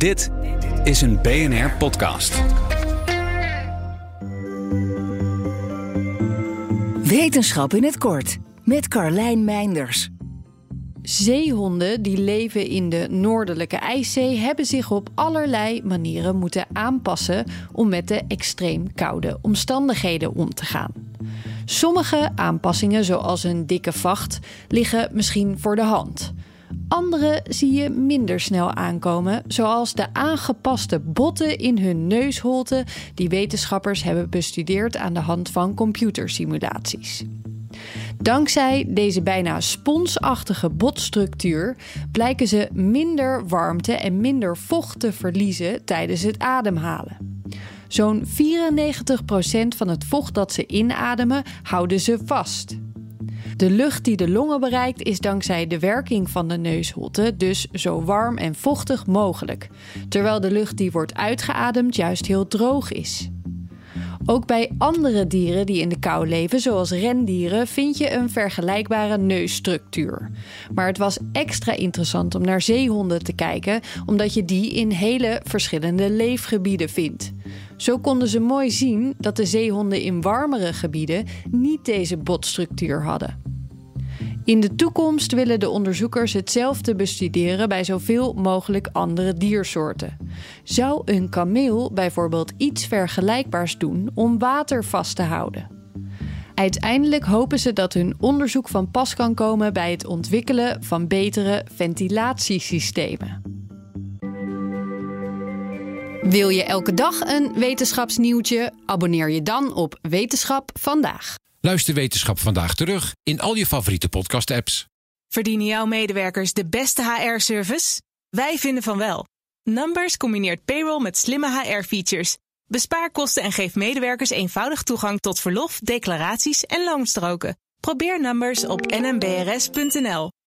Dit is een BNR podcast. Wetenschap in het kort met Carlijn Meinders. Zeehonden die leven in de Noordelijke IJszee hebben zich op allerlei manieren moeten aanpassen om met de extreem koude omstandigheden om te gaan. Sommige aanpassingen, zoals een dikke vacht, liggen misschien voor de hand. Andere zie je minder snel aankomen, zoals de aangepaste botten in hun neusholte die wetenschappers hebben bestudeerd aan de hand van computersimulaties. Dankzij deze bijna sponsachtige botstructuur blijken ze minder warmte en minder vocht te verliezen tijdens het ademhalen. Zo'n 94% van het vocht dat ze inademen houden ze vast. De lucht die de longen bereikt is dankzij de werking van de neusholte dus zo warm en vochtig mogelijk, terwijl de lucht die wordt uitgeademd juist heel droog is. Ook bij andere dieren die in de kou leven, zoals rendieren, vind je een vergelijkbare neusstructuur. Maar het was extra interessant om naar zeehonden te kijken, omdat je die in hele verschillende leefgebieden vindt. Zo konden ze mooi zien dat de zeehonden in warmere gebieden niet deze botstructuur hadden. In de toekomst willen de onderzoekers hetzelfde bestuderen bij zoveel mogelijk andere diersoorten. Zou een kameel bijvoorbeeld iets vergelijkbaars doen om water vast te houden? Uiteindelijk hopen ze dat hun onderzoek van pas kan komen bij het ontwikkelen van betere ventilatiesystemen. Wil je elke dag een wetenschapsnieuwtje? Abonneer je dan op Wetenschap vandaag. Luister Wetenschap vandaag terug in al je favoriete podcast-apps. Verdienen jouw medewerkers de beste HR-service? Wij vinden van wel. Numbers combineert payroll met slimme HR-features. Bespaar kosten en geef medewerkers eenvoudig toegang tot verlof, declaraties en loonstroken. Probeer Numbers op nmbrs.nl.